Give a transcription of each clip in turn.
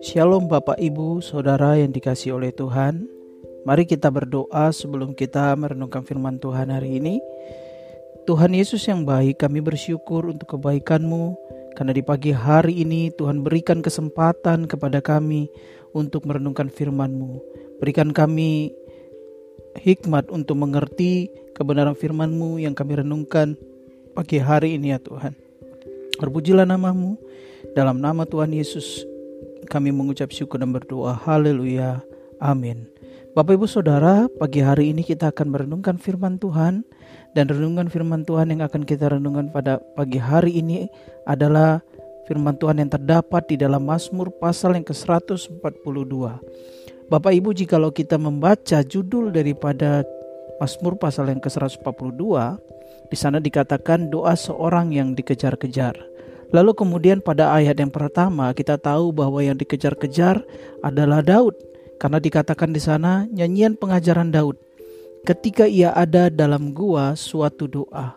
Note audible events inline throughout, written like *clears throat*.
Shalom Bapak Ibu, Saudara yang dikasih oleh Tuhan. Mari kita berdoa sebelum kita merenungkan firman Tuhan hari ini. Tuhan Yesus yang baik, kami bersyukur untuk kebaikan-Mu karena di pagi hari ini Tuhan berikan kesempatan kepada kami untuk merenungkan firman-Mu. Berikan kami hikmat untuk mengerti kebenaran firman-Mu yang kami renungkan pagi hari ini ya Tuhan. Terpujilah namamu, dalam nama Tuhan Yesus kami mengucap syukur dan berdoa. Haleluya. Amin. Bapak Ibu Saudara, pagi hari ini kita akan merenungkan firman Tuhan dan renungan firman Tuhan yang akan kita renungkan pada pagi hari ini adalah firman Tuhan yang terdapat di dalam Mazmur pasal yang ke-142. Bapak Ibu, jikalau kita membaca judul daripada Mazmur pasal yang ke-142, di sana dikatakan doa seorang yang dikejar-kejar. Lalu kemudian pada ayat yang pertama kita tahu bahwa yang dikejar-kejar adalah Daud karena dikatakan di sana nyanyian pengajaran Daud ketika ia ada dalam gua suatu doa.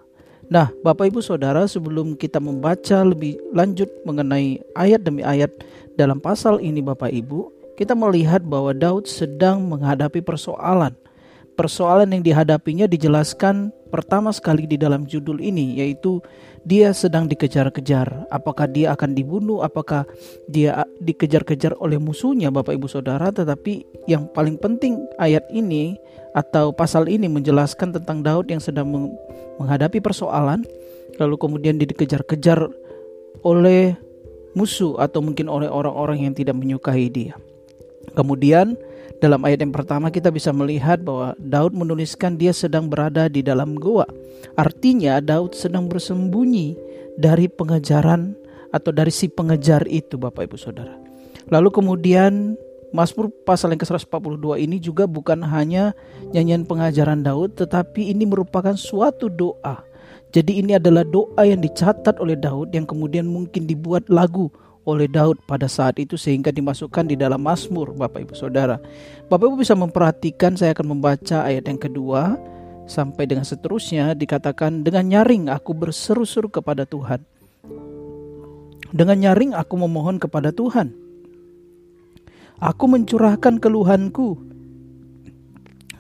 Nah, Bapak Ibu Saudara, sebelum kita membaca lebih lanjut mengenai ayat demi ayat dalam pasal ini Bapak Ibu, kita melihat bahwa Daud sedang menghadapi persoalan. Persoalan yang dihadapinya dijelaskan pertama sekali di dalam judul ini yaitu dia sedang dikejar-kejar. Apakah dia akan dibunuh? Apakah dia dikejar-kejar oleh musuhnya, Bapak Ibu Saudara? Tetapi yang paling penting ayat ini atau pasal ini menjelaskan tentang Daud yang sedang menghadapi persoalan, lalu kemudian dikejar-kejar oleh musuh atau mungkin oleh orang-orang yang tidak menyukai dia. Kemudian dalam ayat yang pertama kita bisa melihat bahwa Daud menuliskan dia sedang berada di dalam gua. Artinya Daud sedang bersembunyi dari pengejaran atau dari si pengejar itu Bapak Ibu Saudara. Lalu kemudian Mazmur pasal yang ke-142 ini juga bukan hanya nyanyian pengajaran Daud tetapi ini merupakan suatu doa. Jadi ini adalah doa yang dicatat oleh Daud yang kemudian mungkin dibuat lagu oleh Daud pada saat itu sehingga dimasukkan di dalam Mazmur Bapak Ibu Saudara. Bapak Ibu bisa memperhatikan saya akan membaca ayat yang kedua sampai dengan seterusnya dikatakan dengan nyaring aku berseru-seru kepada Tuhan. Dengan nyaring aku memohon kepada Tuhan. Aku mencurahkan keluhanku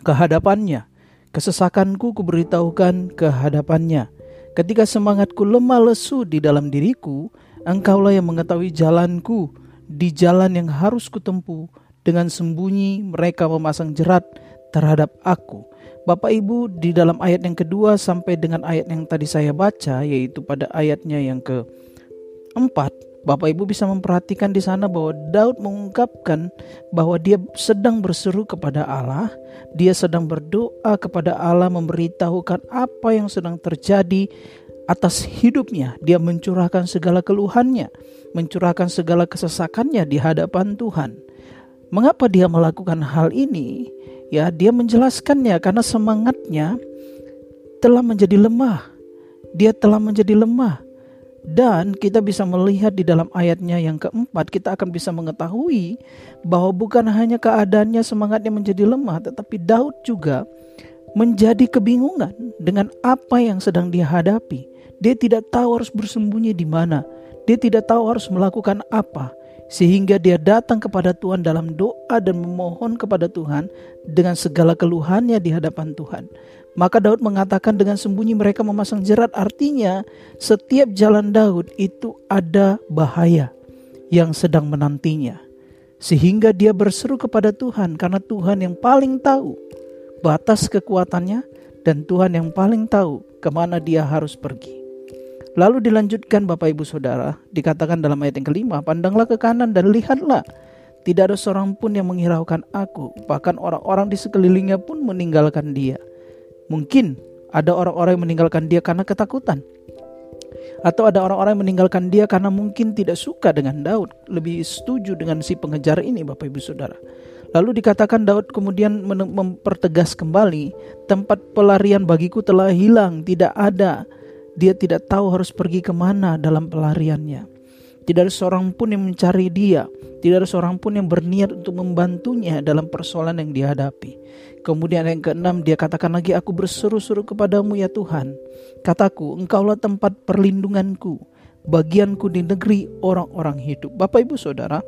ke hadapannya. Kesesakanku kuberitahukan ke hadapannya. Ketika semangatku lemah lesu di dalam diriku, Engkaulah yang mengetahui jalanku di jalan yang harus kutempuh. Dengan sembunyi mereka memasang jerat terhadap aku. Bapak Ibu di dalam ayat yang kedua sampai dengan ayat yang tadi saya baca yaitu pada ayatnya yang keempat Bapak Ibu bisa memperhatikan di sana bahwa Daud mengungkapkan bahwa dia sedang berseru kepada Allah, dia sedang berdoa kepada Allah memberitahukan apa yang sedang terjadi atas hidupnya. Dia mencurahkan segala keluhannya, mencurahkan segala kesesakannya di hadapan Tuhan. Mengapa dia melakukan hal ini? Ya, dia menjelaskannya karena semangatnya telah menjadi lemah. Dia telah menjadi lemah. Dan kita bisa melihat di dalam ayatnya yang keempat, kita akan bisa mengetahui bahwa bukan hanya keadaannya semangatnya menjadi lemah, tetapi Daud juga menjadi kebingungan dengan apa yang sedang dia hadapi. Dia tidak tahu harus bersembunyi di mana. Dia tidak tahu harus melakukan apa. Sehingga dia datang kepada Tuhan dalam doa dan memohon kepada Tuhan dengan segala keluhannya di hadapan Tuhan. Maka Daud mengatakan dengan sembunyi mereka memasang jerat artinya setiap jalan Daud itu ada bahaya yang sedang menantinya. Sehingga dia berseru kepada Tuhan karena Tuhan yang paling tahu batas kekuatannya dan Tuhan yang paling tahu ke mana dia harus pergi. Lalu dilanjutkan Bapak Ibu Saudara, dikatakan dalam ayat yang kelima, pandanglah ke kanan dan lihatlah, tidak ada seorang pun yang menghiraukan aku, bahkan orang-orang di sekelilingnya pun meninggalkan dia. Mungkin ada orang-orang yang meninggalkan dia karena ketakutan. Atau ada orang-orang yang meninggalkan dia karena mungkin tidak suka dengan Daud, lebih setuju dengan si pengejar ini Bapak Ibu Saudara. Lalu dikatakan Daud kemudian mempertegas kembali, tempat pelarian bagiku telah hilang, tidak ada dia tidak tahu harus pergi ke mana dalam pelariannya. Tidak ada seorang pun yang mencari dia. Tidak ada seorang pun yang berniat untuk membantunya dalam persoalan yang dihadapi. Kemudian yang keenam dia katakan lagi aku berseru-seru kepadamu ya Tuhan. Kataku engkaulah tempat perlindunganku. bagianku di negeri orang-orang hidup. Bapak Ibu Saudara,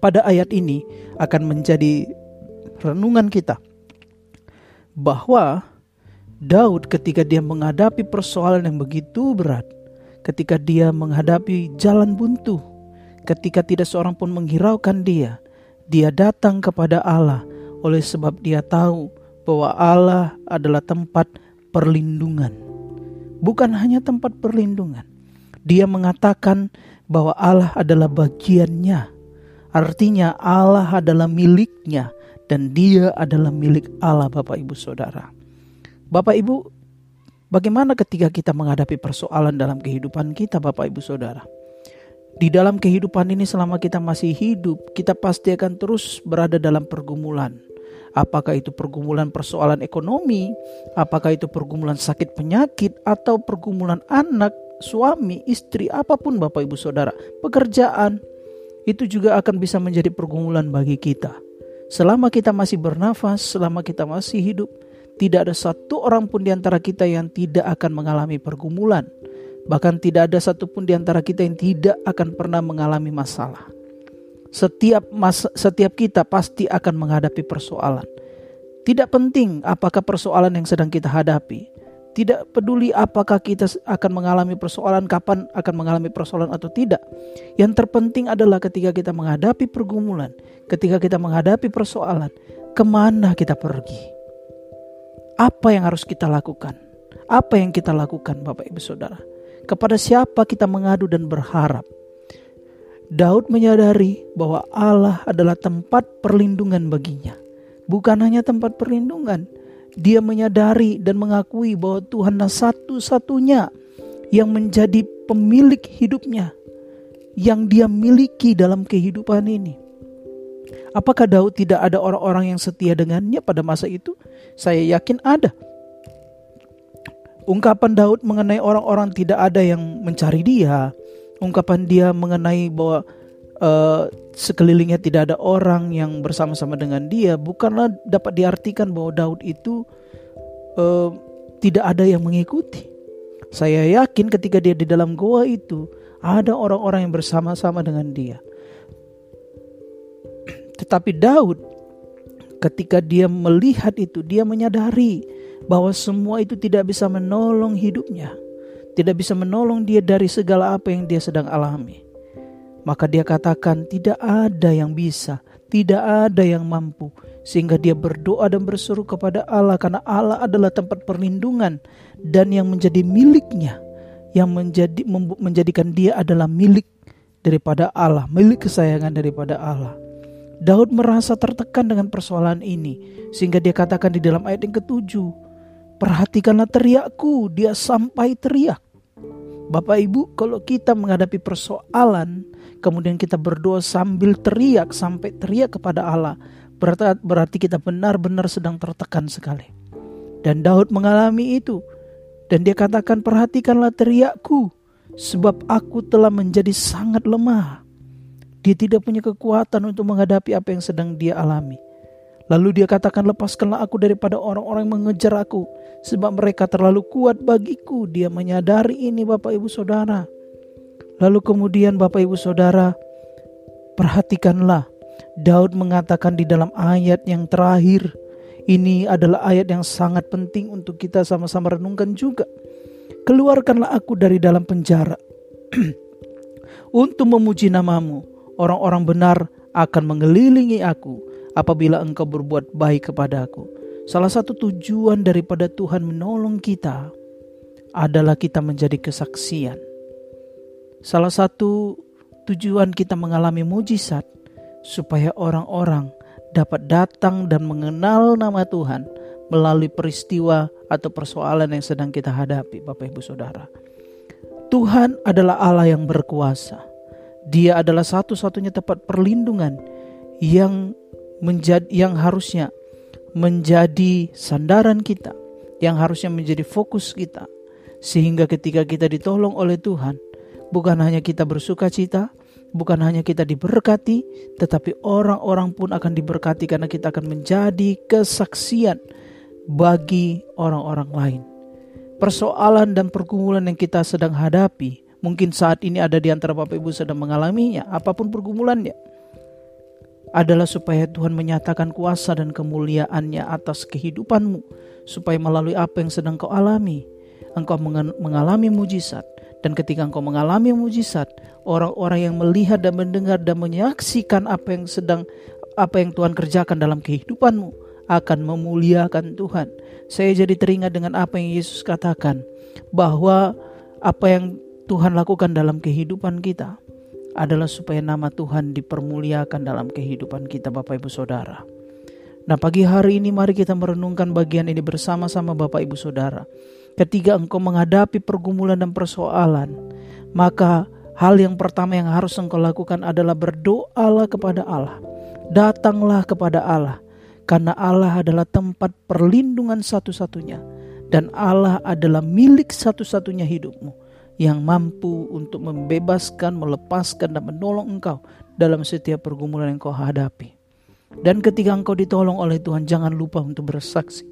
pada ayat ini akan menjadi renungan kita bahwa Daud ketika dia menghadapi persoalan yang begitu berat, ketika dia menghadapi jalan buntu, ketika tidak seorang pun menghiraukan dia, dia datang kepada Allah oleh sebab dia tahu bahwa Allah adalah tempat perlindungan. Bukan hanya tempat perlindungan. Dia mengatakan bahwa Allah adalah bagiannya. Artinya Allah adalah miliknya dan dia adalah milik Allah Bapak Ibu Saudara. Bapak Ibu, bagaimana ketika kita menghadapi persoalan dalam kehidupan kita, Bapak Ibu Saudara? Di dalam kehidupan ini, selama kita masih hidup, kita pasti akan terus berada dalam pergumulan. Apakah itu pergumulan persoalan ekonomi, apakah itu pergumulan sakit penyakit, atau pergumulan anak, suami, istri, apa pun, Bapak Ibu Saudara, pekerjaan itu juga akan bisa menjadi pergumulan bagi kita. Selama kita masih bernafas, selama kita masih hidup, tidak ada satu orang pun di antara kita yang tidak akan mengalami pergumulan. Bahkan tidak ada satupun di antara kita yang tidak akan pernah mengalami masalah. Setiap masa, setiap kita pasti akan menghadapi persoalan. Tidak penting apakah persoalan yang sedang kita hadapi. Tidak peduli apakah kita akan mengalami persoalan, kapan akan mengalami persoalan atau tidak. Yang terpenting adalah ketika kita menghadapi pergumulan, ketika kita menghadapi persoalan, ke mana kita pergi apa yang harus kita lakukan? Apa yang kita lakukan Bapak Ibu Saudara? Kepada siapa kita mengadu dan berharap? Daud menyadari bahwa Allah adalah tempat perlindungan baginya. Bukan hanya tempat perlindungan, dia menyadari dan mengakui bahwa Tuhanlah satu-satunya yang menjadi pemilik hidupnya, yang dia miliki dalam kehidupan ini. Apakah Daud tidak ada orang-orang yang setia dengannya pada masa itu? Saya yakin ada. Ungkapan Daud mengenai orang-orang tidak ada yang mencari dia, ungkapan dia mengenai bahwa uh, sekelilingnya tidak ada orang yang bersama-sama dengan dia, bukanlah dapat diartikan bahwa Daud itu uh, tidak ada yang mengikuti. Saya yakin ketika dia di dalam goa itu ada orang-orang yang bersama-sama dengan dia. Tetapi Daud ketika dia melihat itu dia menyadari bahwa semua itu tidak bisa menolong hidupnya. Tidak bisa menolong dia dari segala apa yang dia sedang alami. Maka dia katakan tidak ada yang bisa, tidak ada yang mampu. Sehingga dia berdoa dan berseru kepada Allah karena Allah adalah tempat perlindungan dan yang menjadi miliknya. Yang menjadi menjadikan dia adalah milik daripada Allah, milik kesayangan daripada Allah. Daud merasa tertekan dengan persoalan ini sehingga dia katakan di dalam ayat yang ketujuh, perhatikanlah teriakku, dia sampai teriak. Bapak Ibu, kalau kita menghadapi persoalan, kemudian kita berdoa sambil teriak sampai teriak kepada Allah, berarti, kita benar-benar sedang tertekan sekali. Dan Daud mengalami itu. Dan dia katakan perhatikanlah teriakku, sebab aku telah menjadi sangat lemah. Dia tidak punya kekuatan untuk menghadapi apa yang sedang dia alami. Lalu dia katakan lepaskanlah aku daripada orang-orang yang mengejar aku. Sebab mereka terlalu kuat bagiku. Dia menyadari ini Bapak Ibu Saudara. Lalu kemudian Bapak Ibu Saudara perhatikanlah. Daud mengatakan di dalam ayat yang terakhir. Ini adalah ayat yang sangat penting untuk kita sama-sama renungkan juga. Keluarkanlah aku dari dalam penjara. *clears throat* untuk memuji namamu orang-orang benar akan mengelilingi aku apabila engkau berbuat baik kepada aku. Salah satu tujuan daripada Tuhan menolong kita adalah kita menjadi kesaksian. Salah satu tujuan kita mengalami mujizat supaya orang-orang dapat datang dan mengenal nama Tuhan melalui peristiwa atau persoalan yang sedang kita hadapi, Bapak Ibu Saudara. Tuhan adalah Allah yang berkuasa. Dia adalah satu-satunya tempat perlindungan yang menjadi yang harusnya menjadi sandaran kita, yang harusnya menjadi fokus kita. Sehingga ketika kita ditolong oleh Tuhan, bukan hanya kita bersuka cita, bukan hanya kita diberkati, tetapi orang-orang pun akan diberkati karena kita akan menjadi kesaksian bagi orang-orang lain. Persoalan dan pergumulan yang kita sedang hadapi Mungkin saat ini ada di antara Bapak Ibu sedang mengalaminya, apa pun pergumulannya. Adalah supaya Tuhan menyatakan kuasa dan kemuliaannya atas kehidupanmu. Supaya melalui apa yang sedang kau alami, engkau mengalami mujizat. Dan ketika engkau mengalami mujizat, orang-orang yang melihat dan mendengar dan menyaksikan apa yang sedang apa yang Tuhan kerjakan dalam kehidupanmu akan memuliakan Tuhan. Saya jadi teringat dengan apa yang Yesus katakan bahwa apa yang Tuhan lakukan dalam kehidupan kita adalah supaya nama Tuhan dipermuliakan dalam kehidupan kita Bapak Ibu Saudara. Nah pagi hari ini mari kita merenungkan bagian ini bersama-sama Bapak Ibu Saudara. Ketika engkau menghadapi pergumulan dan persoalan, maka hal yang pertama yang harus engkau lakukan adalah berdoalah kepada Allah. Datanglah kepada Allah, karena Allah adalah tempat perlindungan satu-satunya, dan Allah adalah milik satu-satunya hidupmu yang mampu untuk membebaskan, melepaskan, dan menolong engkau dalam setiap pergumulan yang kau hadapi. Dan ketika engkau ditolong oleh Tuhan, jangan lupa untuk bersaksi,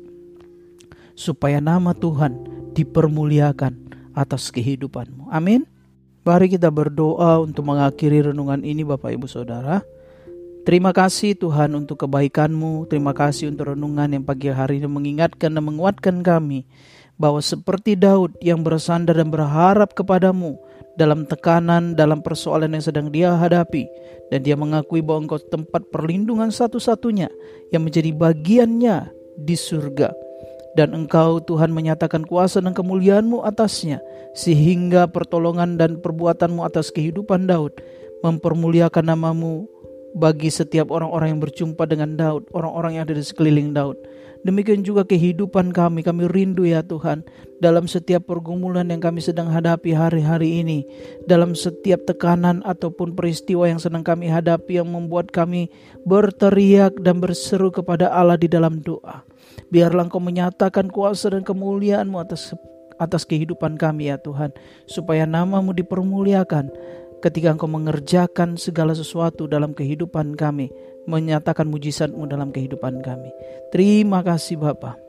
supaya nama Tuhan dipermuliakan atas kehidupanmu. Amin. Mari kita berdoa untuk mengakhiri renungan ini, Bapak Ibu Saudara. Terima kasih Tuhan untuk kebaikanmu. Terima kasih untuk renungan yang pagi hari ini mengingatkan dan menguatkan kami bahwa seperti Daud yang bersandar dan berharap kepadamu dalam tekanan, dalam persoalan yang sedang dia hadapi, dan dia mengakui bahwa engkau tempat perlindungan satu-satunya yang menjadi bagiannya di surga. Dan engkau Tuhan menyatakan kuasa dan kemuliaanmu atasnya, sehingga pertolongan dan perbuatanmu atas kehidupan Daud mempermuliakan namamu bagi setiap orang-orang yang berjumpa dengan Daud, orang-orang yang ada di sekeliling Daud. Demikian juga kehidupan kami, kami rindu ya Tuhan dalam setiap pergumulan yang kami sedang hadapi hari-hari ini, dalam setiap tekanan ataupun peristiwa yang sedang kami hadapi yang membuat kami berteriak dan berseru kepada Allah di dalam doa. Biarlah Engkau menyatakan kuasa dan kemuliaan-Mu atas atas kehidupan kami ya Tuhan, supaya namamu dipermuliakan ketika Engkau mengerjakan segala sesuatu dalam kehidupan kami, menyatakan mujizatmu dalam kehidupan kami. Terima kasih Bapak.